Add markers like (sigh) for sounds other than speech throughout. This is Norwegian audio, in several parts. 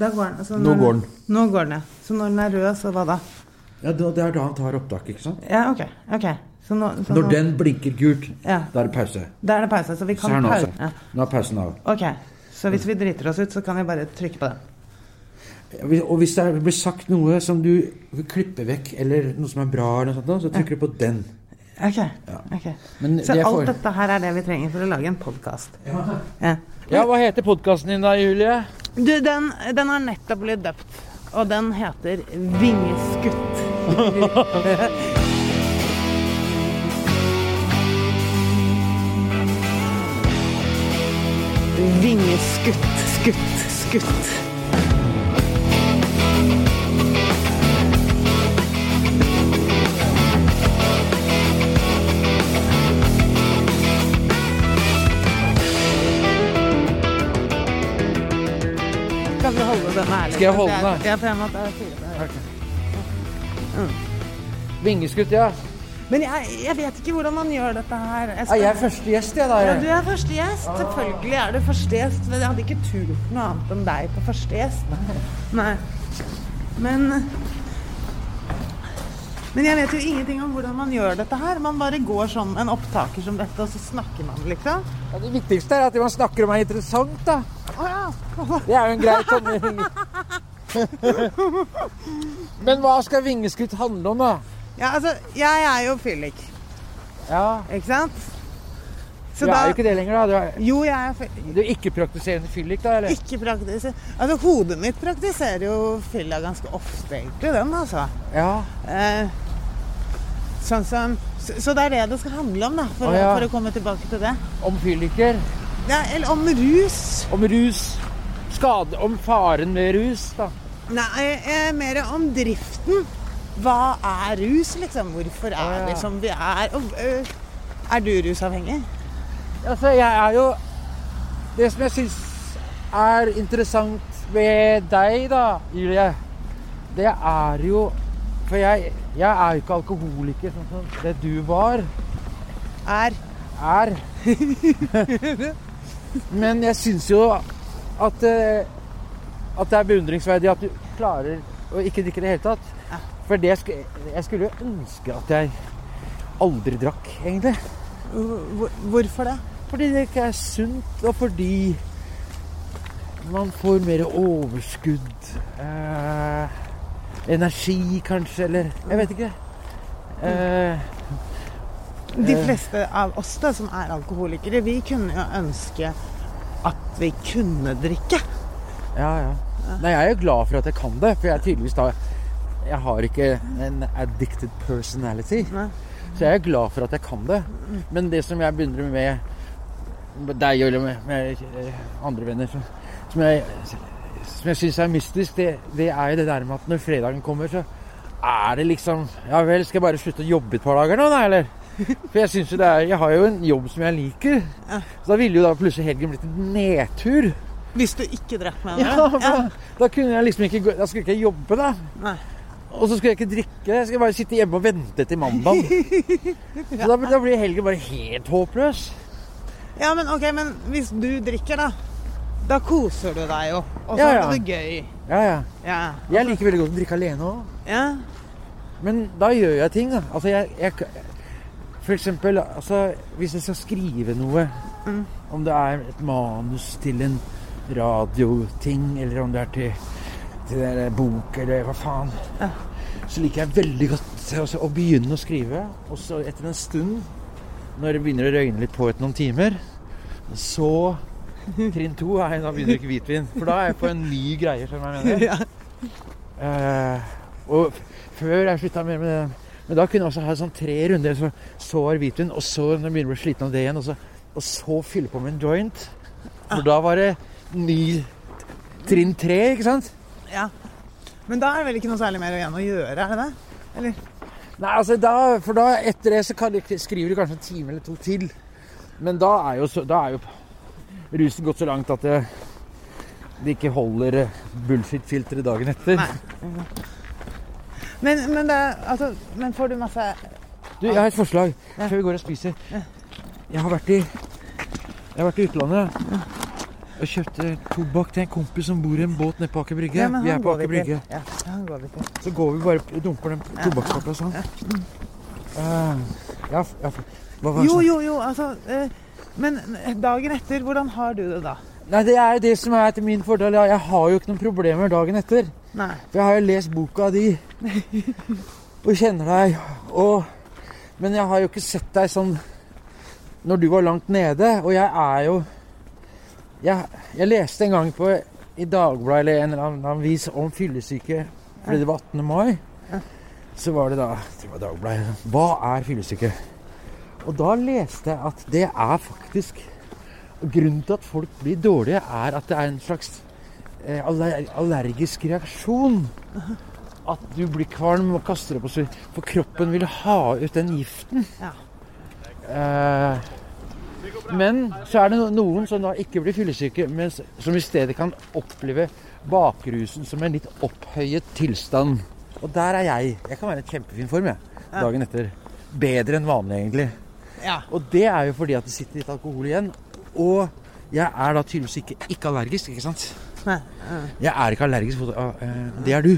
Da går den. Så Nå går den. Nå går den, ja. Så når den er rød, så hva da? Ja, Det er da han tar opptak, ikke sant? Ja, ok. ok. Så nå, så Når nå, den blinker gult, Ja. da er det pause. Da er det pause, så vi kan her nå, pause. altså. Ja. Nå er pausen av. Ok. Så hvis vi driter oss ut, så kan vi bare trykke på den. Og hvis det blir sagt noe som du vil klippe vekk, eller noe som er bra, sånt, så trykker du på den. Ok. ok. Men Så det alt dette her er det vi trenger for å lage en podkast. Ja. Ja, hva heter podkasten din da, Julie? Du, den, den har nettopp blitt døpt, og den heter Vingeskutt. (laughs) Vingeskutt, skutt, skutt. Holde den ærlig? Skal jeg holde den, da? Ja, for jeg må ta fire det. Vingeskutt, ja. Men jeg, jeg vet ikke hvordan man gjør dette her. Jeg skal- Jeg er første gjest, jeg, da. Ja, du er første gjest. Selvfølgelig er du første gjest. Men jeg hadde ikke turt noe annet enn deg på første gjest. (laughs) Nei. Men Men jeg vet jo ingenting om hvordan man gjør dette her. Man bare går sånn en opptaker som dette, og så snakker man, liksom. Ja, det viktigste er at man snakker om er interessant, da. Det er jo en grei tommeling. Men hva skal vingeskutt handle om, da? ja. Altså, jeg er jo fyllik, Ja, ikke sant? Så Du er jo ikke det lenger, da. Du er, Jo, jeg er fyllik. du er ikke-praktiserende fyllik, da? eller? Ikke praktiser... Altså, hodet mitt praktiserer jo fylla ganske ofte, egentlig, den, altså. Ja. Eh, sånn som så, så det er det det skal handle om, da, for, Å, ja. for å komme tilbake til det. Om fylliker. Ja, eller om rus. Om rus. Skade Om faren ved rus, da. Nei, eh, mer om driften. Hva er rus, liksom? Hvorfor er ja. vi som vi er? Og, øh, er du rusavhengig? Altså, jeg er jo Det som jeg syns er interessant ved deg, da, Julie, det er jo For jeg, jeg er jo ikke alkoholiker sånn som det du var. Er Er. (laughs) Men jeg syns jo at eh, At det er beundringsverdig at du klarer å ikke drikke i det hele tatt. For det jeg skulle jo ønske at jeg aldri drakk, egentlig. Hvorfor det? Fordi det ikke er sunt, og fordi man får mer overskudd. Eh, energi, kanskje, eller Jeg vet ikke. Eh, De fleste av oss da, som er alkoholikere, vi kunne jo ønske at vi kunne drikke. ja, ja. Nei, jeg er jo glad for at jeg kan det, for jeg er tydeligvis da Jeg har ikke en addicted personality. Nei. Så jeg er glad for at jeg kan det. Men det som jeg begynner med deg eller med, med eh, andre venner som, som jeg, som jeg syns er mystisk, det, det er jo det der med at når fredagen kommer, så er det liksom Ja vel, skal jeg bare slutte å jobbe et par dager nå, da, eller? For jeg synes jo det er Jeg har jo en jobb som jeg liker. Så da ville jo da plutselig helgen blitt en nedtur. Hvis du ikke drakk med Ja, ja. for da, da kunne jeg liksom ikke gå Da skulle jeg ikke jobbe, da. Nei. Og så skulle jeg ikke drikke. Jeg skulle bare sitte hjemme og vente til mandag. (laughs) Så da, da blir helgen bare helt håpløs. Ja, men ok, men hvis du drikker, da. Da koser du deg jo. Og så Ja, har ja. du det gøy. Ja, ja. Ja. Jeg liker veldig godt å drikke alene òg. ja. Men da gjør jeg ting, da. Altså, jeg, jeg For eksempel, altså, hvis jeg skal skrive noe Om det er et manus til en radioting, eller om det er til, til en bok, eller hva faen, så liker jeg veldig godt altså, å begynne å skrive. Og så etter en stund, når det begynner å røyne litt på etter noen timer, så Trinn to er da begynner ikke hvitvin. For da er jeg på en ny greie, skjønner du hva jeg mener. (laughs) Eh, og før jeg slutta med med Men da kunne jeg også ha sånn tre runder. Så, så hvitvin, og så når jeg begynner å bli sliten av det igjen, og så, og så fylle på med en joint. For da var det ny trinn tre, ikke sant? ja. Men da er det vel ikke noe særlig mer igjen å gjøre, er det det? Eller? Nei, altså da, For da, etter det, så kan, skriver du kanskje en time eller to til. Men da er jo, så, da er jo rusen gått så langt at det, det ikke holder eh, bullshit-filteret dagen etter. Nei. Men, men, det, altså, men får du masse Du, jeg har et forslag før vi går og spiser. Ja. Jeg har vært i Jeg har vært i utlandet. og kjøpte tobakk til en kompis som bor i en båt nede på Aker Brygge. Ja, vi er på Aker. Brygge. Ja, han går vi til. Så går vi bare og dumper den tobakkspakka sånn. Eh, ja, ja, det Jo, jo, jo, altså eh, Men dagen etter, hvordan har du det da? Nei, det er det som er til min fordel. Jeg har jo ikke noen problemer dagen etter. Nei. For jeg har jo lest boka di (laughs) og kjenner deg. Og, men jeg har jo ikke sett deg sånn når du var langt nede. Og jeg er jo Jeg, jeg leste en gang på i Dagbladet eller en eller annen vis om fyllesyke fordi det var 18. mai. Så var det da det var Dagbladet. Hva er fyllesyke? Og da leste jeg at det er faktisk Grunnen til at folk blir dårlige, er at det er en slags eh, allergisk reaksjon. At du blir kvalm og kaster opp og så For kroppen vil ha ut den giften. Ja. Eh, men så er det noen som da ikke blir fyllesyke, men som i stedet kan oppleve bakrusen som en litt opphøyet tilstand. Og der er jeg. Jeg kan være i kjempefin form jeg, dagen etter. Bedre enn vanlig, egentlig. Ja. Og det er jo fordi at det sitter litt alkohol igjen. Og jeg er da tydeligvis ikke, ikke allergisk, ikke sant? Nei. Jeg er ikke allergisk mot uh, Det er du.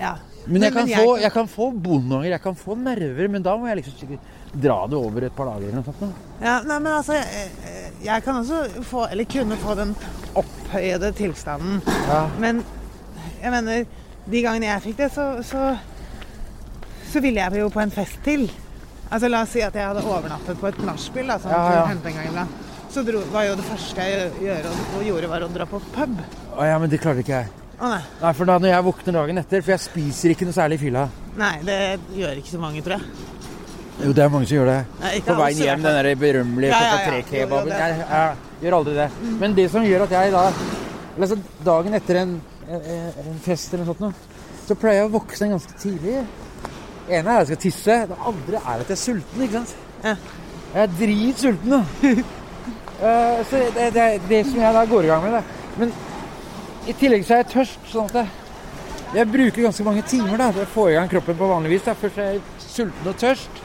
Ja. Men jeg kan, men få, jeg- jeg kan få bondanger, jeg kan få nerver, men da må jeg liksom sikkert dra det over et par dager eller noe sånt. Ja, nei, men altså, jeg, jeg kan også få, eller kunne få den opphøyede tilstanden. Ja. Men jeg mener, de gangene jeg fikk det, så, så, så ville jeg jo på en fest til. Altså La oss si at jeg hadde overnattet på et nachspiel, da, som Ja, ja. en gang iblant. Så dro, var jo det første jeg gjør, og, gjorde, var å dra på pub. Å ja, men det klarer ikke jeg. Å nei. Nei, for da når jeg våkner dagen etter For jeg spiser ikke noe særlig i fylla. Nei, det gjør ikke så mange, tror jeg. Jo, det er mange som gjør det. Nei, På veien hjem, den der berømmelige Ja, ja, ja. det- Jeg, jeg gjør aldri det. Men det som gjør at jeg da Altså dagen etter en, en, en fest eller noe sånt, så pleier jeg å våkne ganske tidlig. Det ene er at jeg skal tisse. Det andre er at jeg er sulten. ikke sant? Ja. Jeg er dritsulten, da. (laughs) Eh, så det, det er det som jeg da går i gang med. det. Men i tillegg så er jeg tørst. sånn at jeg, jeg bruker ganske mange timer da, til å få i gang kroppen på vanlig vis. da. Først er jeg sulten og tørst.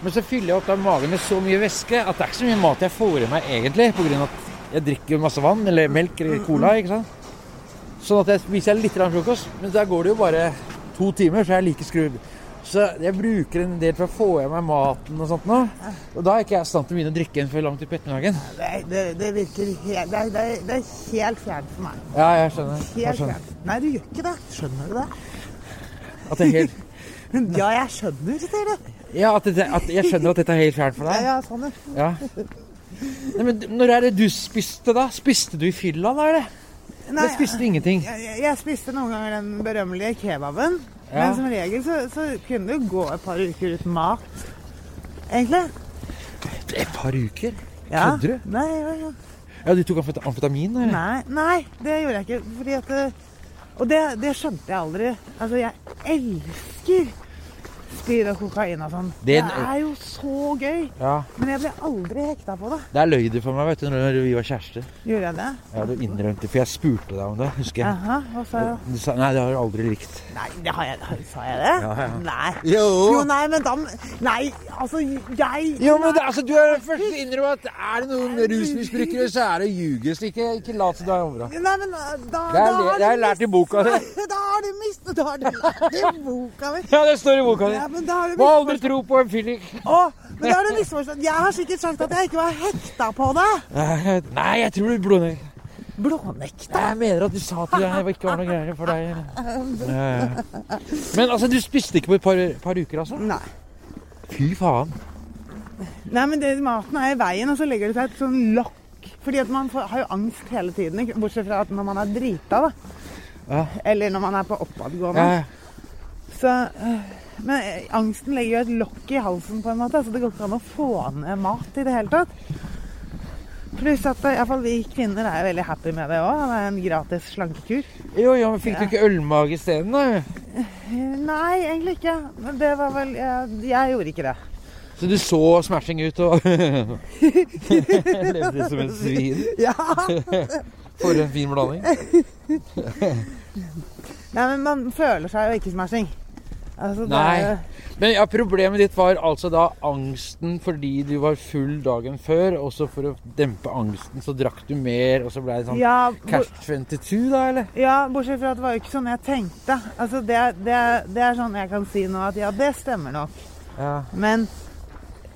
Men så fyller jeg opp da magen med så mye væske at det er ikke så mye mat jeg får i meg egentlig. På grunn av at jeg drikker masse vann eller melk eller cola. ikke sant? Sånn at jeg spiser litt frokost. Men da går det jo bare to timer, så er jeg like skrudd. Så jeg bruker en del for å få i meg maten og sånt nå. Og da er ikke jeg i stand til å begynne å drikke en før langt utpå ettermiddagen. Det, det, det virker helt det, er- det, er- det er helt fjernt for meg. Ja, jeg skjønner. Jeg skjønner. fjernt. Nei, du gjør ikke det. Skjønner du det? At det er helt, (laughs) Ja, jeg skjønner, sier du. ja, at, det, at jeg skjønner at dette er helt fjernt for deg. ja, sånn, ja. Ja. Nei, men når er det du spiste, da? Spiste du i fylla, da? eller? Nei, Eller spiste ingenting? jeg, jeg- jeg spiste noen ganger den berømmelige kebaben. Ja. Men som regel så, så kunne det gå et par uker uten mat. Egentlig. Et par uker? Ja. Kødder du? Nei, ja, ja. Ja, du tok amfet- amfetamin? Eller? nei, nei, det gjorde jeg ikke. Fordi at Og det, det skjønte jeg aldri. Altså, jeg elsker speed og kokain og sånn. Det, er jo så gøy. Ja. Men jeg ble aldri hekta på det. Der løy du for meg vet du, når vi var kjærester. Gjorde jeg det? Ja, du innrømte, for jeg spurte deg om det, husker jeg. Aha, hva sa jeg? Du sa nei, det har du aldri likt. Nei, det har jeg, sa jeg det? Ja, ja. Nei. Jo. Jo, nei, men da Nei, altså, jeg Jo, men det, altså, du er den første til å innrømme at er det noen rusmisbrukere, så er det å ljuge. Så ikke, ikke lat som du er omra. Nei, men da, da Det har jeg lært i boka di. (laughs) Da har du mistet Da har du lært i boka mi. Ja, det står i boka di. Men da har du Må aldri tro på en fyllik. Å, men da har du misforstått. Jeg har sikkert sagt at jeg ikke var hekta på det. Nei, jeg tror du blåner. Blånekta. Jeg mener at du sa at det ikke var noe greier for deg. Men altså, du spiste ikke på et par, par uker, altså? Nei. Fy faen. Nei, men det, maten er i veien, og så legger det seg et sånn lokk. Fordi at man får, har jo angst hele tiden, ikke? bortsett fra at når man er drita, da. Ja. Eller når man er på oppadgående. Ja. Så, men eh, angsten legger jo et lokk i halsen, på en måte, så det går ikke an å få ned mat i det hele tatt. Pluss at iallfall i hvert fall vi kvinner er veldig happy med det òg. Det er en gratis slankekur. Jo, jo, men fikk du ikke ølmage isteden, da? Eh, Nei, egentlig ikke. Men det var vel Jeg, jeg gjorde ikke det. Så du så smashing ut og (laughs) levde som en svin? (laughs) Ja. (laughs) For en fin blanding. Nei, men man føler seg jo ikke smashing. Altså, Nei. er- Men ja, problemet ditt var altså da angsten fordi du var full dagen før, og så for å dempe angsten så drakk du mer, og så ble det sånn ja, Cash 22, da, eller? Ja, bortsett fra at det var jo ikke sånn jeg tenkte. Altså, det, det, det er sånn jeg kan si nå at ja, det stemmer nok. Ja. Men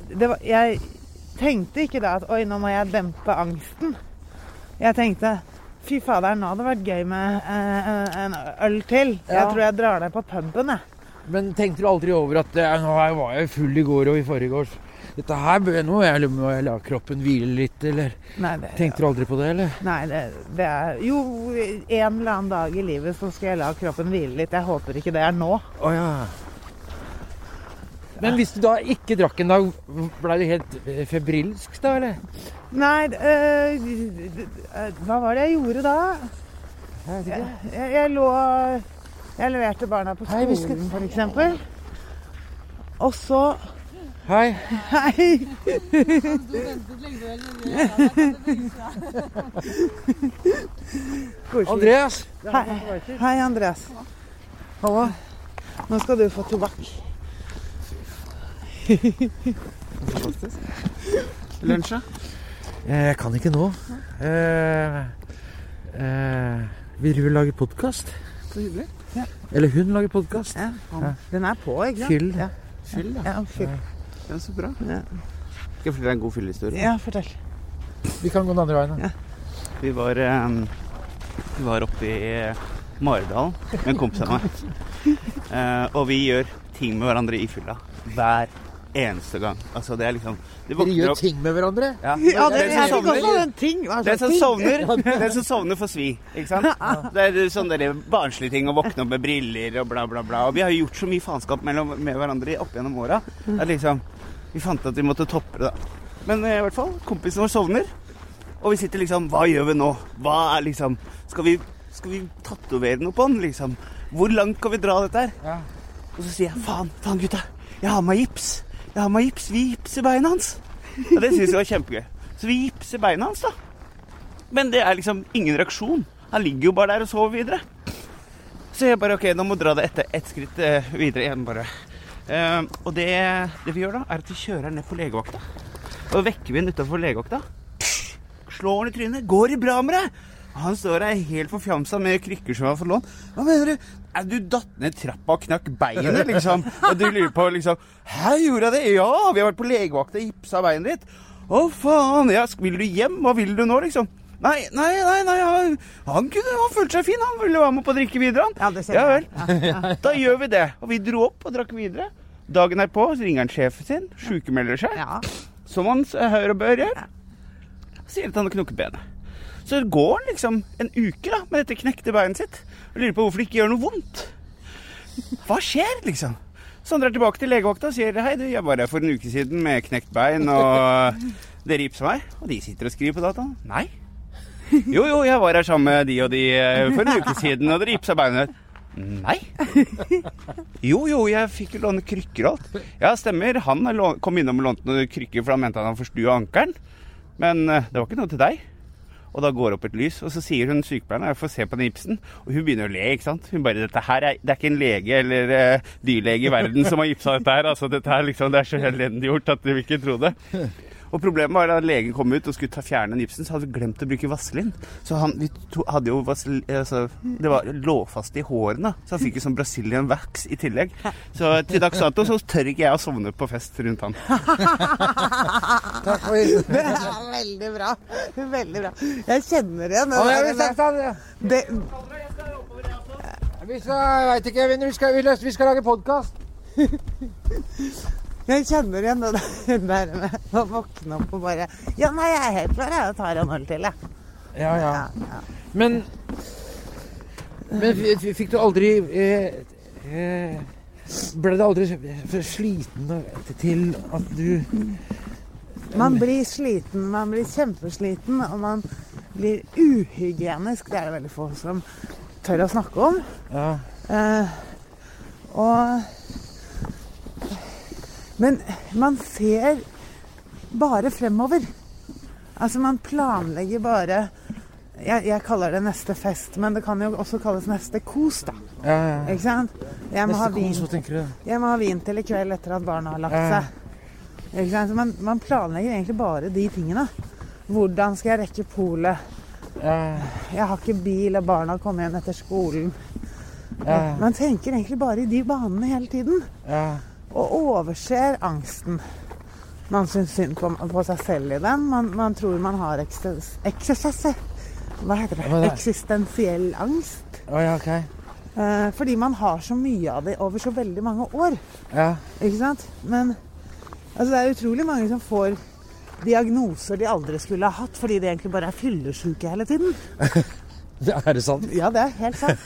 det var, jeg tenkte ikke da at oi, nå må jeg dempe angsten. Jeg tenkte fy fader, nå hadde det vært gøy med eh, en øl til. Ja. Jeg tror jeg drar ned på puben, jeg. Men tenkte du aldri over at ja, nå var jeg full i går og i forgårs? Dette her bør jeg nå jeg, må jeg la kroppen hvile litt, eller Nei, det, Tenkte du aldri på det, eller? nei det, det er Jo, en eller annen dag i livet så skal jeg la kroppen hvile litt. Jeg håper ikke det er nå. Å ja. Men hvis du da ikke drakk en dag, ble du helt eh, febrilsk da, eller? Nei, øh, hva var det jeg gjorde da? Jeg, jeg, jeg lå Jeg leverte barna på Hei, vi skal- skolen, for eksempel. Og så Hei. Hei! Andreas. Hei, hei, Andreas. Hallo. Nå skal du få tobakk. Lunsj, da? Eh, Jeg kan ikke nå. Eh, eh, vil du lage podkast? Så hyggelig. Eller hun lager podkast? Ja, den er på, ikke sant? Fyll. Ja, Fyll, da. ja, fyll. Ja, så bra. Ja. Skal jeg fortelle deg en god fyllehistorie? ja fortell. Vi kan gå den andre veien. da. Vi var, eh, vi var oppe i eh, Maridalen med en kompis av meg. (laughs) Eh, og vi gjør ting med hverandre i fylla. Hver eneste gang. Altså, det er liksom de Dere gjør opp- ting med hverandre? Ja, Ja, det, den som sovner, ting. Hva den som ting? sovner, (laughs) den som sovner får svi. Ikke sant? Det er sånne barnslige ting å våkne opp med briller og bla, bla, bla. Og vi har jo gjort så mye faenskap med hverandre opp gjennom åra at liksom Vi fant at vi måtte toppe det, da. Men eh, i hvert fall, kompisen vår sovner. Og vi sitter liksom Hva gjør vi nå? Hva er liksom Skal vi, skal vi tatovere noe på den, liksom? Hvor langt kan vi dra dette her? Ja. Og så sier jeg faen, faen gutta, jeg har med gips. Jeg han med gips. Vi gipser beina hans. Og det syns jeg var kjempegøy. Så vi gipser beina hans, da. Men det er liksom ingen reaksjon. Han ligger jo bare der og sover videre. Så jeg bare OK, nå må du dra det etter ett skritt eh, videre igjen, bare. Uh, og det, det vi gjør da, er at vi kjører ned på legevakta. Og vekker vi den utafor legevakta. Slår han i trynet. 'Går det bra med deg?' Han står der helt forfjamsa med krykker som har fått lånt. Hva mener du? Er du datt ned trappa og knakk beinet, liksom? Og du lurer på liksom Hæ, gjorde jeg det? Ja, vi har vært på legevakta og gipsa beinet ditt. Å, faen. Ja, vil du hjem? Hva vil du nå, liksom? Nei, nei, nei, nei han, han kunne han følte seg fin. Han ville være med på å drikke videre, han. Ja, det ser Ja vel. Da gjør vi det. Og vi dro opp og drakk videre. Dagen erpå så ringer han sjefen sin, sjukemelder seg, Ja. som han hører og bør gjør. Sier at han har knukket benet. Så går han liksom en uke da, med dette knekte beinet sitt og lurer på hvorfor det ikke gjør noe vondt. Hva skjer, liksom? Han drar tilbake til legevakta og sier hei, du, jeg var her for en uke siden med knekt bein, og dere gipsa meg. Og de sitter og skriver på dataen. Nei. Jo, jo, jeg var her sammen med de og de eh, for en uke siden, og dere gipsa beinet. Nei. Jo, jo, jeg fikk jo låne krykker og alt. Ja, stemmer. Han kom innom og lånte noen krykker, for han mente han hadde forstua ankelen. Men eh, det var ikke noe til deg. Og da går opp et lys, og så sier hun sykepleieren jeg får se på den gipsen. Og hun begynner å le, ikke sant. Hun bare dette her er, Det er ikke en lege eller uh, dyrlege i verden som har gipsa dette her. Altså, dette her liksom, det er så elendig gjort at du vil ikke tro det. Og problemet var da legen kom ut og skulle ta fjerne gipsen, så hadde vi glemt å bruke vaselin. Så han, vi to, hadde jo vaselin, altså, Det var låfast i hårene, så han fikk jo sånn Brazilian wax i tillegg. Så til dags dato så tør ikke jeg å sovne på fest rundt han. (laughs) Takk for Det er veldig bra. Veldig bra. Jeg kjenner igjen jeg der- vil sagt han, ja. det, Vi skal, jeg veit ikke, vi skal, vi, vi skal lage podkast. (laughs) Jeg kjenner igjen det der (laughs) med å våkne opp og bare Ja, nei, jeg er helt klar, jeg tar en øl til, jeg. Ja, ja. Ja, ja. Men, men fikk du aldri eh, eh, Ble du aldri sliten til at du Man blir sliten, man blir kjempesliten, og man blir uhygienisk. Det er det veldig få som tør å snakke om. Ja. Eh, og Men man ser bare fremover. Altså, man planlegger bare jeg, jeg kaller det neste fest, men det kan jo også kalles neste kos, da. Ja, ja. Ikke sant? Jeg må, ha vin, kos, tenker du? jeg må ha vin til i kveld etter at barna har lagt Ja. seg. Ikke sant? Så man, man planlegger egentlig bare de tingene. Hvordan skal jeg rekke polet? Ja, Jeg har ikke bil, og barna kommer igjen etter skolen. ja, Man tenker egentlig bare i de banene hele tiden. Og overser angsten. Man syns synd på, på seg selv i den. Man, man tror man har eksistens... Hva heter det? Det? Eksistensiell angst. Å, ja, ok. Eh, fordi man har så mye av det over så veldig mange år. Ja. Ikke sant? Men altså, det er utrolig mange som får diagnoser de aldri skulle ha hatt, fordi de egentlig bare er fyllesyke hele tiden. (laughs) Er det sant? Ja, det er helt sant.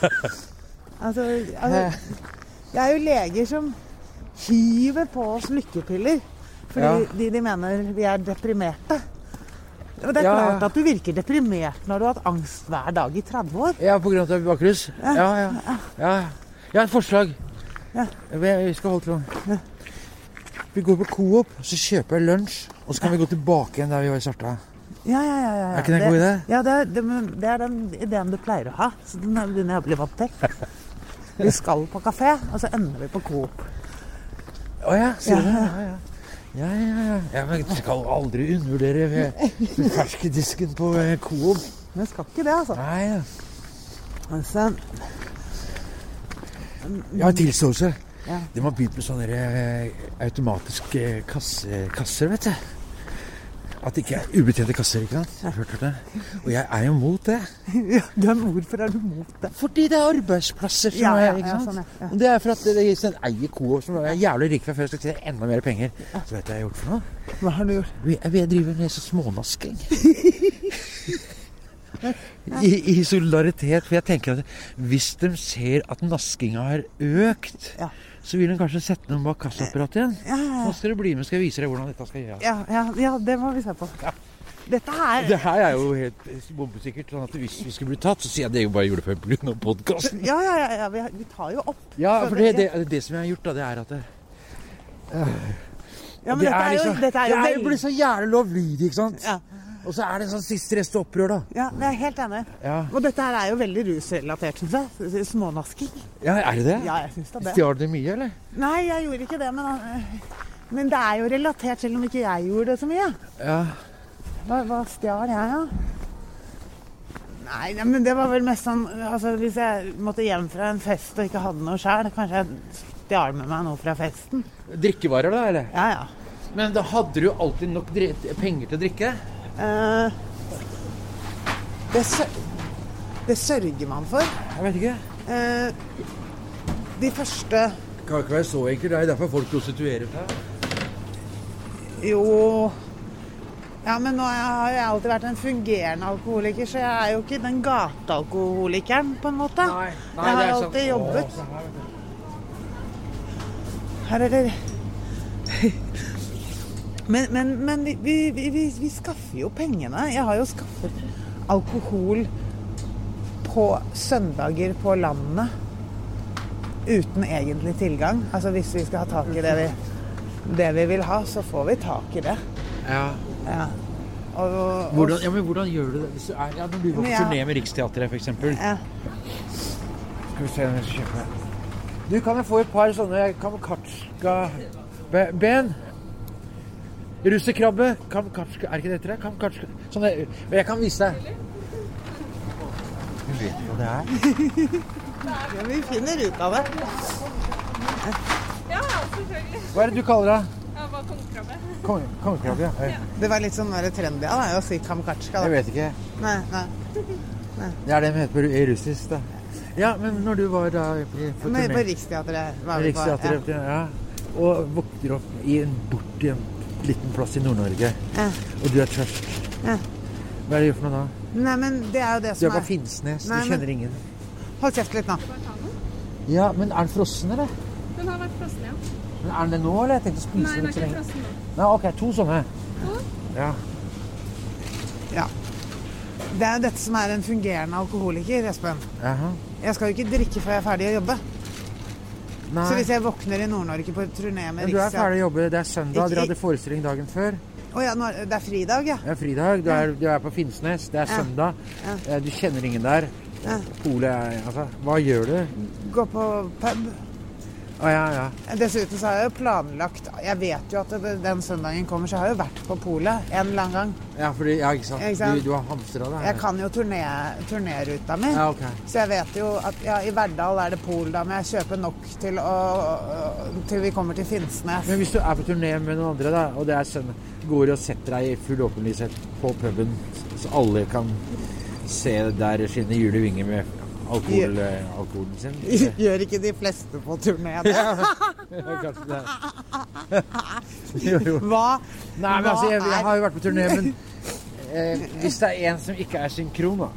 (laughs) altså, altså Jeg er jo leger som hiver på oss lykkepiller fordi Ja. de, de mener vi er deprimerte. Og det er Ja, klart at du virker deprimert når du har hatt angst hver dag i 30 år. Ja, av at du er bakrus? Ja, ja. ja. Jeg har et forslag. Ja. Vi skal holde til Vi går på Coop, så kjøper jeg lunsj, og så kan vi gå tilbake igjen der vi var i starta. Ja, ja, ja, ja, ja. Er ikke det en god idé? Ja, det er, det, er den ideen du pleier å ha. Så den er- begynner jeg å bli vant til. (laughs) Vi skal på kafé, og så ender vi på Coop. Å ja, sier du det? Ja. Ja, ja. Ja, ja, ja. ja men jeg skal aldri undervurdere den ferske disken på eh, Coop. Men jeg skal ikke det, altså. Nei, ja. altså en tilståelse. Ja. De har begynt med sånne eh, automatiske kasse, kasser, vet du. At det ikke er ubetjente kasser, ikke sant? Du det? Og jeg er jo mot det. (laughs) ja, du er Hvorfor er du mot det? Fordi det er arbeidsplasser som Ja, ja, er, ikke ja, sant? sånn, ja, det er for at det er en eier Coop som er jævlig rik fra før, skal tjene enda mer penger. Så vet du hva jeg har gjort for noe? Hva har du gjort? Jeg vil drive med sånn smånasking. (laughs) I, I solidaritet. For jeg tenker at hvis de ser at naskinga har økt, Ja. så vil de kanskje sette noen bak kassaapparatet igjen. Ja, ja, Nå skal du bli med, skal jeg vise deg hvordan dette skal gjøres. ja, ja, ja, det må vi se på. Dette her Det her er jo helt bombesikkert. sånn at Hvis vi skulle bli tatt, så sier jeg det jeg bare gjorde det pga. podkasten. Ja, ja, ja, ja vi, tar jo opp. Ja, for det, det, det som jeg har gjort, da, det er at det, Ja, men det dette er jo, liksom- dette er jo det er jo blitt så jævlig lovlydig, ikke sant? ja, Og så er det sånn siste rest opprør, da. ja, jeg er helt enig. Ja. Og dette her er jo veldig rusrelatert, syns jeg. Smånasking. ja, er det det? Ja, jeg synes da det. Stjal du mye, eller? Nei, jeg gjorde ikke det, men, øh, men det er jo relatert, selv om ikke jeg gjorde det så mye. Ja. Hva, hva stjal jeg, da? Nei, nei, men det var vel mest sånn altså, Hvis jeg måtte hjem fra en fest og ikke hadde noe sjøl, kanskje jeg stjal med meg noe fra festen. Drikkevarer, da, eller? Ja, ja. Men da hadde du alltid nok penger til å drikke? Eh, det, det sørger man for. Jeg vet ikke. Eh, de første Kan ikke være så enkelt. Det er derfor folk prostituerer seg. Jo Ja, men nå har jeg alltid vært en fungerende alkoholiker, så jeg er jo ikke den gatealkoholikeren, på en måte. Nei, nei, jeg det har er alltid jobbet. Her er det Men, men, men vi, vi, vi, vi, vi skaffer jo pengene. Jeg har jo skaffet alkohol på søndager på landet uten egentlig tilgang. Altså hvis vi skal ha tak i det vi, det vi vil ha, så får vi tak i det. Ja. Ja. Og, og, Hvordan, ja, men hvordan gjør du det? Hvis du er, ja, når du går på jeg- turné med Riksteatret, f.eks. ja. Skal vi se om jeg skal kjøpe Du, kan jeg få et par sånne kamkatsjka-ben? Russekrabbe. Kamkatsjka Er ikke det etter det? Kamkatsjka Sånne det, jeg kan vise deg. Du vet hva det er? (laughs) ja, vi finner ut av det. Ja, selvfølgelig. Hva er det du kaller det? Ja, bare kongekrabbe. Kong- Kongekrabbe, ja. Jeg, Det var litt sånn der trendy av deg å si kamkatsjka. jeg vet ikke. Nei, nei. Det er det de heter på ru- russisk, da. Ja, men når du var da på, på på Riksteatret var vi på. Riksteatret, ja. Og våkner opp i en borti en liten plass i Nord-Norge, Ja. og du er tørst. Ja. Hva er det du gjør for noe da? Nei, men det er jo det som er Du er Finnsnes, Nei, du men- kjenner ingen. Hold kjeft litt nå. Ja, men er den frossen, eller? Den har vært frossen, ja. Men er den det nå, eller? Jeg tenkte å spise Nei, den er ikke lenge. frossen nå. Nei, ok, to sånne. Ja. Ja. Det er jo dette som er en fungerende alkoholiker, Espen. Aha. Jeg skal jo ikke drikke før jeg er ferdig å jobbe. Nei. Så hvis jeg våkner i Nord-Norge på turné med Men du er ferdig å jobbe. Det er søndag. Dere hadde forestilling dagen før. Å ja, nå er, det er fridag, ja. Det er fridag. Du er, du er på Finnsnes. Det er Ja. søndag. Ja. Eh, Du kjenner ingen der. Ja. Polet er Altså, hva gjør du? Gå på pub. Å ja, ja. Dessuten så har jeg jo planlagt Jeg vet jo at det, den søndagen kommer, så jeg har jo vært på polet en eller annen gang. Ja, fordi, ja ikke sant. Ikke sant? Du, du har hamstra det? Jeg kan jo turné, turnéruta mi. Ja, okay. Så jeg vet jo at ja, i Verdal er det pol, da må jeg kjøpe nok til, å, til vi kommer til Finnsnes. Men hvis du er på turné med noen andre, da, og det er søndag, går og setter deg i full åpenlyshet på puben, så alle kan se der skinne hjul i vinger med alkohol, eh, alkoholen sin? (laughs) Gjør ikke de fleste på turné (laughs) det? Kanskje det. (laughs) jo, jo. Hva, Nei, men hva altså, jeg, jeg har jo vært på turné, men eh, hvis det er en som ikke er synkron, da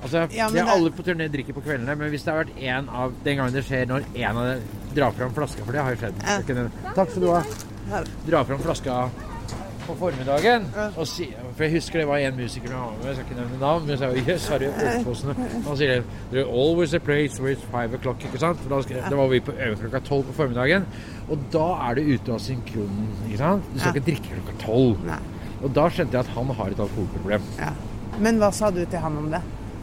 Altså, Ja, det er det- Alle på turné drikker på kveldene, men hvis det har vært en av den gangen det skjer når en av dem drar fram flaska, for det har jo skjedd Ja. Takk skal du ha. Dra fram flaska på formiddagen. Og si, for jeg husker det var en musiker jeg skal ikke nevne navn, men jeg sa yes, har du øvelsene? Han sier There always a place where it's five o'clock, ikke sant? For da da var vi på øve klokka tolv på formiddagen, og da er du ute av synkronen, ikke sant? Du skal ikke drikke klokka tolv. Og da skjønte jeg at han har et alkoholproblem. Ja. Men hva sa du til han om det?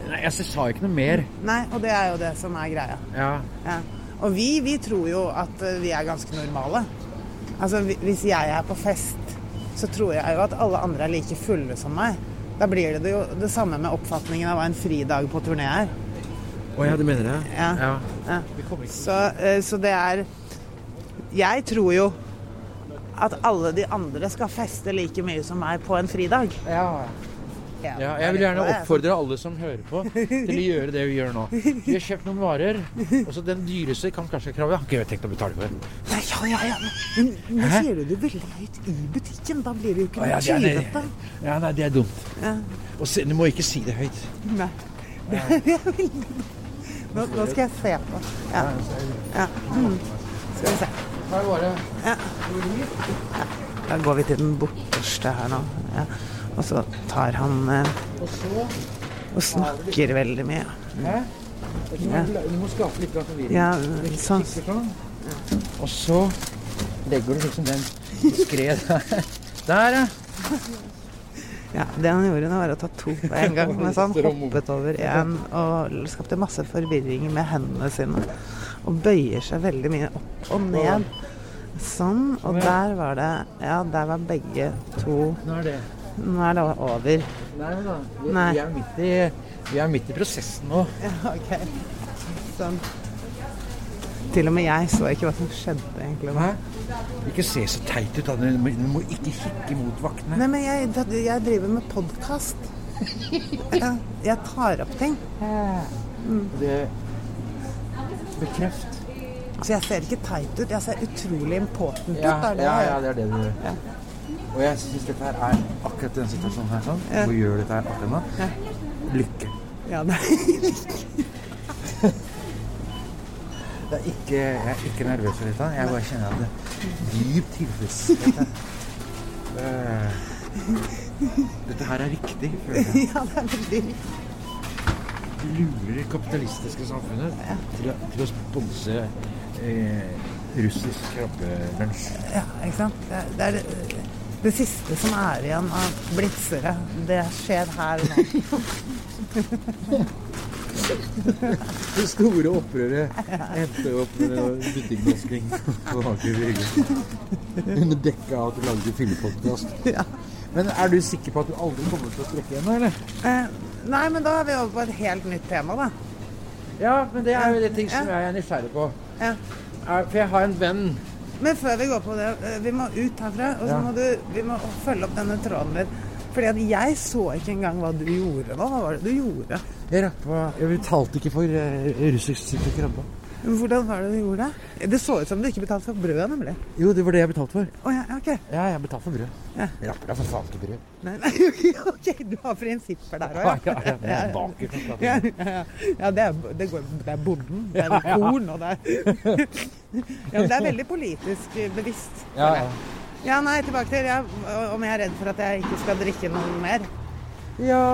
Nei, jeg sa ikke noe mer. Nei, og det er jo det som er greia. Ja. Ja. Og vi, vi tror jo at eh, vi er ganske normale. Altså, Hvis jeg er på fest, så tror jeg jo at alle andre er like fulle som meg. Da blir det jo det samme med oppfatningen av hva en fridag på turné er. Å ja, du mener det? Ja. ja. Ja. Så, eh, så det er Jeg tror jo at alle de andre skal feste like mye som meg på en fridag. ja. Ja, jeg vil gjerne oppfordre alle som hører på, til å gjøre det vi gjør nå. Vi har kjøpt noen varer, og så den dyreste kan kanskje krave. Jeg har ikke tenkt å betale for det. Nei, ja, ja, ja. Men nå sier du det veldig høyt i butikken. Da blir det jo ikke noe ja. Ja, nei, det er dumt. Ja. Og se, du må ikke si det høyt. Nei. (laughs) Det er veldig nå, nå skal jeg se på. Ja. ja. Mm. Skal vi se. Her var det. Da går vi til den borteste her nå. Ja. Og så tar han eh, Og snakker veldig mye. Hæ? Du må, skape litt forvirring. Ja, sånn. Og så legger du liksom den skred der. Ja. Ja, det han gjorde nå, var å ta to på en gang, (laughs) mens han hoppet over en og skapte masse forvirring med hendene sine. Og bøyer seg veldig mye opp og ned. Sånn. Og der var det Ja, der var begge to. Nå er det. Er over. Nei da. Vi, Nei. vi, er midt i, vi er midt i prosessen nå. Ja, ok. Sånn. Til og med jeg så ikke hva som skjedde, egentlig. Hæ? Ikke se så teit ut. Du må, du må ikke kikke mot vaktene. Nei, men jeg, jeg driver med podkast. (laughs) Jeg, jeg tar opp ting. Det Bekreft. Så jeg ser ikke teit ut. Jeg ser utrolig important ut. Ja, ja, ja, det er det du gjør. Ja. Og jeg syns dette her er akkurat den situasjonen her sånn. Ja. Hvor gjør dette her akkurat nå? Ja. Lykke. Ja, det (laughs) Det er ikke, jeg er ikke nervøs for dette. Jeg bare kjenner at det er dyp tilfredshet. Dette her er riktig, føler jeg. ja, det er veldig Du lurer det kapitalistiske samfunnet til, å, til å sponse eh, russisk krabbelunsj. Ja, ikke sant? Det, er- det er det, siste som er igjen av blitzere. Det skjer her nå. (laughs) Det store opprøret endte opp med butikkvasking på Aker Brygge. Under dekke av at du lagde fyllepodkast. Ja. Men er du sikker på at du aldri kommer til å strekke igjen, eller? Eh, nei, men da er vi over på et helt nytt tema, da. Ja, men det er jo det ting som jeg er nysgjerrig på. Ja. For jeg har en venn Men før vi går på det, eh, vi må ut herfra. Og så Ja. må du vi må følge opp denne tråden litt. Fordi at jeg så ikke engang hva du gjorde nå. Hva var det du gjorde? Jeg rappa Jeg betalte ikke for uh, russisk krabbe. Men Hvordan var det du gjorde det? Det så ut som du ikke betalte for brødet, nemlig. Jo, det var det jeg betalte for. Oh, ja, ok. Ja, jeg betalte for brød. Ja. Jeg rapper da for faen ikke brød. Nei, nei, (laughs) ok, du har prinsipper der òg, Ja, ja, ja, baker. Ja, ja, ja. det, er, det, går, det er bonden, det er (laughs) korn, og det er (laughs) Ja, men det er veldig politisk bevisst. Ja, ja. Ja, nei, tilbake til ja, om jeg er redd for at jeg ikke skal drikke noe mer. Ja,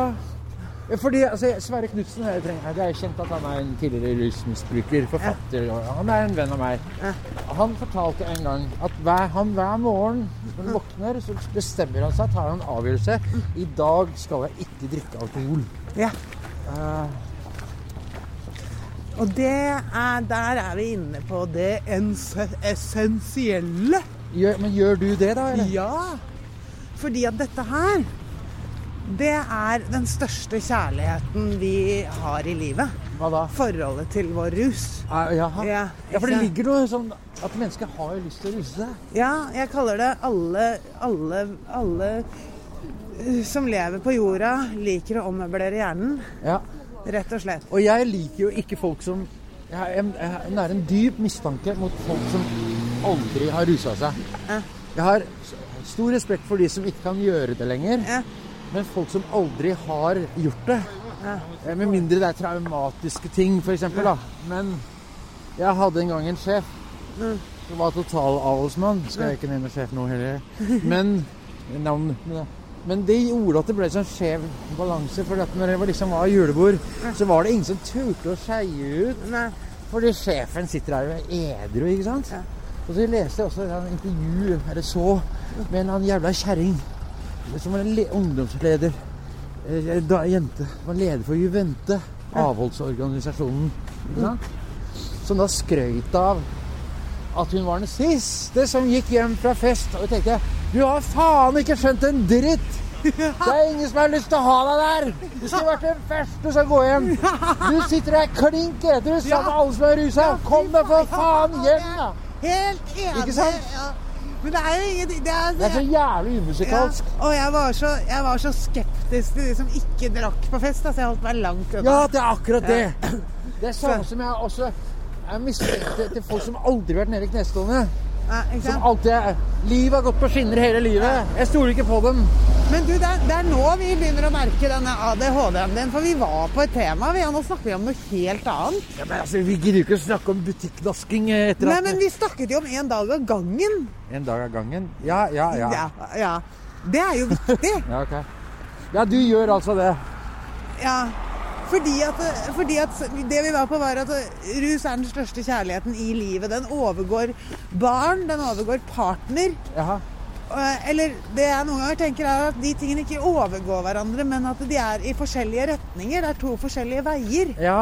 Fordi altså, Sverre Knutsen det er kjent at han er en tidligere rusmisbruker, forfatter. Ja. Han er en venn av meg. Han fortalte en gang at hver, han hver morgen når han våkner, så bestemmer han seg, tar han en avgjørelse. I dag skal jeg ikke drikke alkohol. Ja. Uh, Og det er, der er vi inne på det ens essensielle. gjør, men gjør du det, da? Eller? Ja. Fordi at dette her, det er den største kjærligheten vi har i livet. Hva da? Forholdet til vår rus. Ah, jaha. Ja, Ja, for det ligger noe sånn at mennesker har jo lyst til å ruse seg. Ja, jeg kaller det alle, alle, alle uh, som lever på jorda, liker å ommøblere hjernen. Ja. Rett og slett. Og jeg liker jo ikke folk som Jeg har er en dyp mistanke mot folk som aldri har rusa seg. Ja. Jeg har stor respekt for de som ikke kan gjøre det lenger. Ja. Men folk som aldri har gjort det. Ja. Eh, Med mindre det er traumatiske ting, f.eks. da. Men jeg hadde en gang en sjef Mm. som var totalavholdsmann. Skal jeg ikke nevne sjef nå heller. Men navn men det gjorde at det ble sånn skjev balanse. For når det var liksom var julebord, så var det ingen som turte å skeie ut. Nei. Fordi sjefen sitter der og er edru, ikke sant? Ja. Og så leste jeg også et intervju, eller så, med en jævla kjerring. Som var en le ungdomsleder. Eh, Da, jente. Var leder for Juvente. Avholdsorganisasjonen. Ja. Som da skrøt av at hun var den siste som gikk hjem fra fest. Og jeg tenkte du har faen ikke skjønt en dritt! Det er ingen som har lyst til å ha deg der! Du skulle vært den første som går hjem. Du sitter der klink edru sammen med alle som er rusa. Kom deg for faen hjem, da! Helt enig. Ikke sant? Ja. Men det er jo ingenting det er, Det er så jævlig ja. umusikalsk. Og jeg var, så, jeg var så skeptisk til de som ikke drakk på fest. Altså jeg holdt meg langt unna. Ja, det er akkurat det. Det er samme som jeg også er mistenkte til folk som aldri har vært nede i knestående. Som alltid er Livet har gått på skinner hele livet. Jeg stoler ikke på dem. Men du, det er, det er nå vi begynner å merke denne ADHD-en din. For vi var på et tema, vi, nå snakker vi om noe helt annet. Ja, men altså, Vi gidder jo ikke å snakke om butikknasking etter Nei, at men vi snakket jo om en dag av gangen. En dag av gangen? Ja, ja, ja. Ja, ja. Det er jo viktig. (laughs) Ja, ok. Ja, du gjør altså det. Ja. Fordi at, fordi at det vi var på, var at rus er den største kjærligheten i livet. Den overgår barn, den overgår partner. Jaha. Eller det jeg noen ganger tenker er at de tingene ikke overgår hverandre, men at de er i forskjellige retninger. Det er to forskjellige veier. Ja.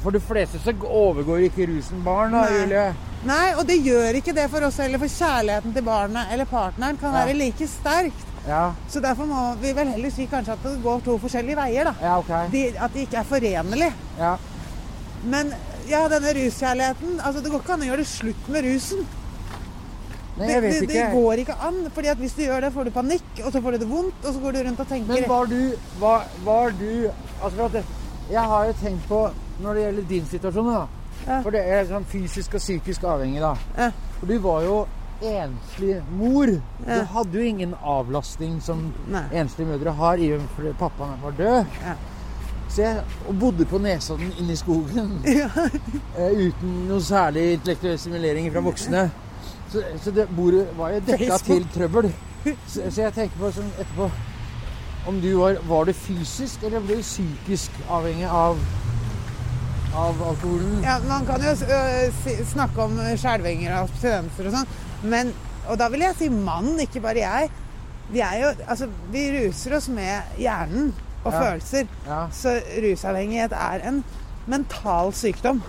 For de fleste så overgår ikke rusen barn, da, Nei. Julie. Nei, og det gjør ikke det for oss heller, for kjærligheten til barnet eller partneren kan Ja. være like sterkt. Ja, Så derfor må vi vel heller si kanskje at det går to forskjellige veier, da. ja okay. De, at de ikke er forenlige. Ja. Men ja, denne ruskjærligheten altså Det går ikke an å gjøre det slutt med rusen. Nei, Det, jeg vet det, det ikke. går ikke an. fordi at hvis du gjør det, får du panikk, og så får du det vondt, og så går du rundt og tenker Men var du var, var du Altså det, Jeg har jo tenkt på når det gjelder din situasjon, da. Ja. For det er sånn fysisk og psykisk avhengig, da. Ja. For du var jo enslig mor. Ja. Du hadde jo ingen avlastning som Nei. enslige mødre har, i og med at pappaen var død. Ja. Så jeg bodde på Nesodden inne i skogen (laughs) eh, uten noe særlig intellektuell stimulering fra voksne. Så, så det bordet var jo dekka til trøbbel. Så, så jeg tenker på sånn etterpå Om du var Var du fysisk eller ble du psykisk avhengig av av alkoholen? Ja, Man kan jo øh, snakke om skjelvinger og abstinenser og sånn, men Og da vil jeg si mann, ikke bare jeg. Vi er jo Altså, vi ruser oss med hjernen og Ja. følelser. Ja. Så rusavhengighet er en mental sykdom.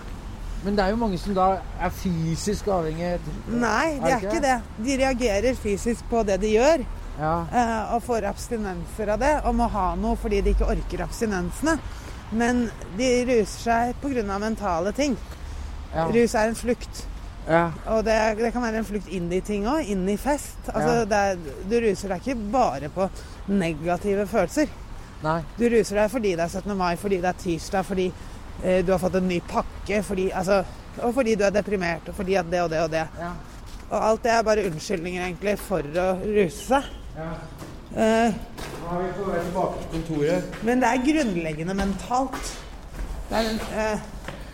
Men det er jo mange som da er fysisk avhengige? Nei, det er ikke det. De reagerer fysisk på det de gjør, Ja. eh, og får abstinenser av det, og må ha noe fordi de ikke orker abstinensene. Men de ruser seg pga. mentale ting. Ja. Rus er en flukt. Ja. Og det, det kan være en flukt inn i ting òg. Inn i fest. Altså, Ja. det er, du ruser deg ikke bare på negative følelser. Nei. Du ruser deg fordi det er 17. mai, fordi det er tirsdag, fordi eh, du har fått en ny pakke, fordi, altså, og fordi du er deprimert, og fordi at det og det og det. Ja. Og alt det er bare unnskyldninger egentlig for å ruse seg. ja. Eh, Nå er vi på vei tilbake til kontoret. men det er grunnleggende mentalt. Det er, eh,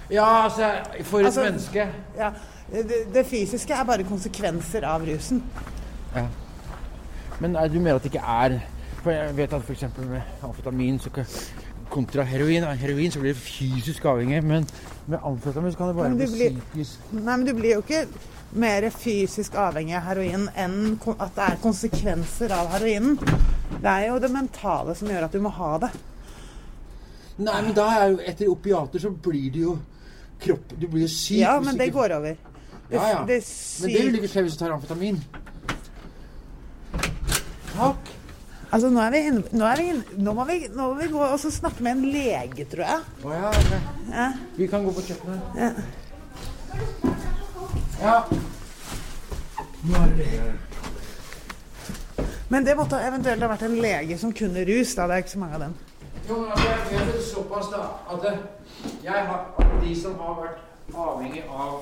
Ja, altså For et Altså- menneske. ja, det, det fysiske er bare konsekvenser av rusen. Ja. Men er du mener at det ikke er For jeg vet at f.eks. med amfetamin så kontra heroin. Heroin så blir du fysisk avhengig, men med amfetamin så kan det bare bli psykisk Nei, men du blir jo ikke mer fysisk avhengig av heroin enn at det er konsekvenser av heroinen. Det er jo det mentale som gjør at du må ha det. Nei, men da er jo etter opiater så blir det jo kropp Du blir jo syk. Ja, men det går over. Det, Ja, ja. det Men det vil ikke skje hvis du tar amfetamin. Takk. Altså, nå er vi inne Nå, er vi inne, nå, må, vi, nå må vi gå og så snakke med en lege, tror jeg. Å ja, ok. Ja. Vi kan gå på kjøkkenet. Ja. Ja. Nå er det lege. Men det måtte eventuelt ha vært en lege som kunne rus. Da. Det er ikke så mange av dem. Jo, men altså, jeg vet såpass da, at jeg har, de som har vært avhengig av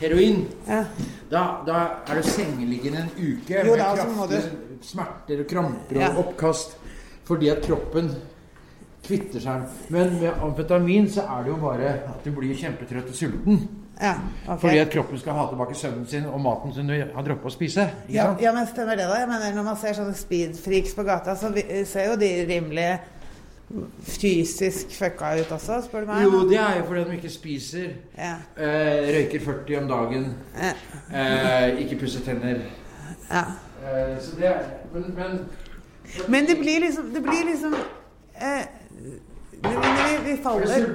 heroin, Ja. da, da er du sengeliggende en uke Jo med da, så kraftige smerter og kramper og oppkast fordi at kroppen kvitter seg. Men med amfetamin så er det jo bare at du blir kjempetrøtt og sulten. Ja, okay. Fordi at kroppen skal ha tilbake søvnen sin og maten som du har droppet å spise. Ja, ja, men stemmer det, da? Jeg mener, Når man ser sånne speedfreaks på gata, så ser jo de rimelig fysisk fucka ut også, spør du meg. Jo, det er jo fordi de ikke spiser. Ja. Eh, røyker 40 om dagen. Ja. Eh, ikke pusser tenner. ja. Eh, så det Men, men Men det blir liksom Det blir liksom eh, vi, vi Er faller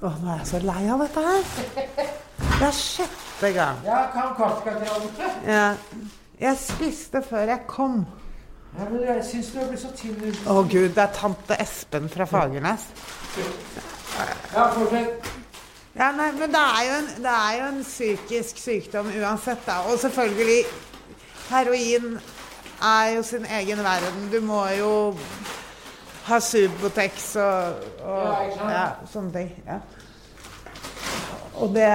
Å, nå er jeg så lei av dette her. Det er sjette gang. Ja, kan kaffekakeranete. Ja. Jeg spiste før jeg kom. Ja, men jeg syns du har blitt så tynn. Å gud, det er tante Espen fra Fagernes. Ja, fortsett. Ja, nei, men det er, jo en, det er jo en psykisk sykdom uansett, da. Og selvfølgelig Heroin er jo sin egen verden. Du må jo ha Subotex og, og Ja, ja, sånne ting. Ja. Og det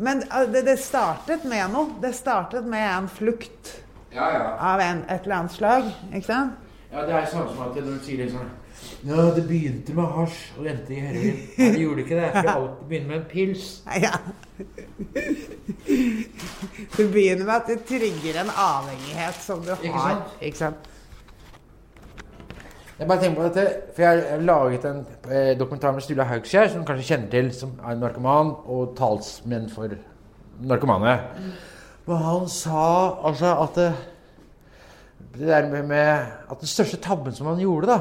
Men det, det startet med noe. Det startet med en flukt Ja, ja. av en, et eller annet slag. Ikke sant? Ja, Det er sånn som at når du sier liksom Ja, det begynte med hasj og endte i heroin. Nei, det gjorde ikke det. For alt begynner med en pils. (laughs) Ja. Det begynner med at det trigger en avhengighet som du Ikke har. sant? Ikke sant? Jeg bare tenker på dette, for jeg har laget en eh, dokumentar med Sturla Haugskjær, som du kanskje kjenner til, som er narkoman og talsmenn for narkomane. Og han sa altså at det, det der med, med At den største tabben som han gjorde, da,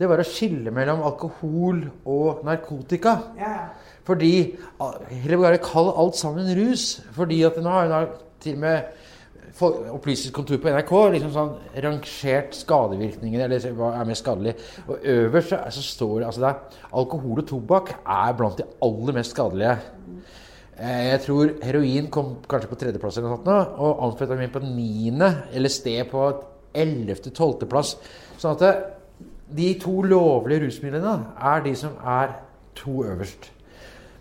det var å skille mellom alkohol og narkotika. Ja. Fordi Heller bare kall alt sammen rus. Fordi at nå har hun til og med Opplysningskontoret på NRK liksom sånn rangert skadevirkningene, eller hva er mest skadelig. Og øverst så, så står det altså det er, alkohol og tobakk er blant de aller mest skadelige. Eh, Jeg tror heroin kom kanskje på tredjeplass, eller noe sånt, og amfetamin på niende, sted på ellevte-tolvteplass. Sånn at de to lovlige rusmidlene er de som er to øverst.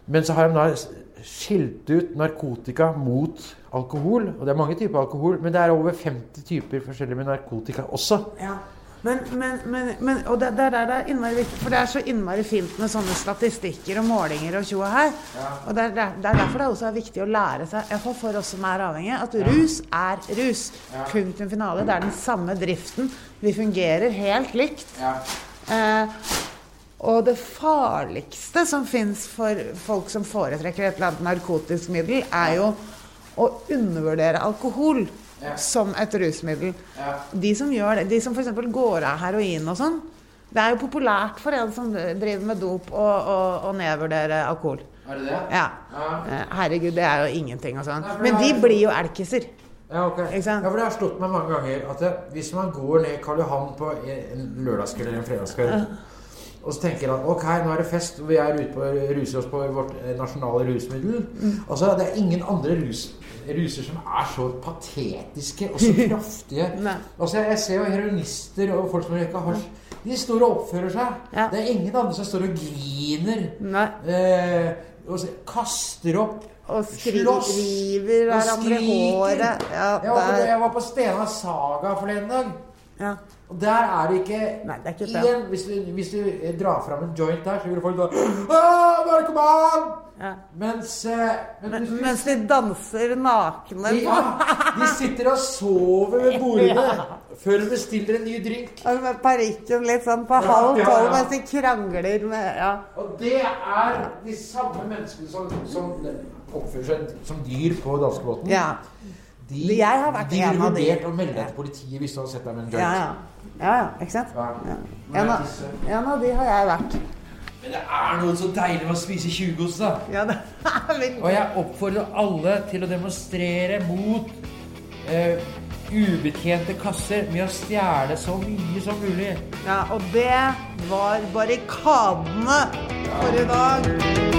Men så har de da skilt ut narkotika mot alkohol. Og det er mange typer alkohol, men det er over 50 typer forskjellige med narkotika også. Ja. Men, men, men, men Og det, det, det, det er innmari viktig, for det er så innmari fint med sånne statistikker og målinger og tjo og her. Og det er, det er det er derfor det også er viktig å lære seg, iallfall for oss som er avhengige, at rus er rus. Punktum finale. Det er den samme driften. Vi fungerer helt likt. Eh, og det farligste som fins for folk som foretrekker et eller annet narkotisk middel, er jo å undervurdere alkohol som et rusmiddel. De som gjør det, de som f.eks. går av heroin og sånn, det er jo populært for en som driver med dop å nedvurdere alkohol. Er det det? Ja. ja. Herregud, det er jo ingenting og sånn. Men de blir jo elkiser. Ja, ok. Ja, for det har slått meg mange ganger at det, hvis man går ned Karl Johan på en lørdagskveld eller en fredagskveld, og så tenker han ok, nå er det fest, vi er ute på å ruse oss på vårt eh, nasjonale rusmiddel. Altså, det er ingen andre rus, ruser som er så patetiske og så (laughs) kraftige. Altså, jeg, ser jo heroinister og folk som røyker hasj. De står og oppfører seg. Ja. Det er ingen andre som står og griner. Eh, og kaster opp. Og slåss, river og hverandre i håret. Ja, på, jeg var på Stena Saga forleden dag. Ja. Og der er det ikke Nei, det er ikke det. Igjen, hvis du, hvis du drar fram en joint der, så vil folk da «Åh, narkoman! Ja. Mens, eh, men, Men, hvis- mens de danser nakne de, ja, de sitter og sover ved bordene (laughs) før de bestiller en ny drink. Og med parykken litt sånn på Ja, halv tolv ja. mens de krangler med Ja. Og det er de samme menneskene som, som oppfører seg som dyr på danskebåten. De, Jeg har vært de en av de. vurdert å melde deg til politiet hvis du hadde sett deg med en joint. Ja, ja. ja, ja. Ikke sant? Ja. En, av, en av de har jeg vært. Men det er noe så deilig med å spise tjuvgods, da. Ja, det er veldig Og jeg oppfordrer alle til å demonstrere mot eh, ubetjente kasser med å stjele så mye som mulig. Ja, og det var barrikadene for i dag.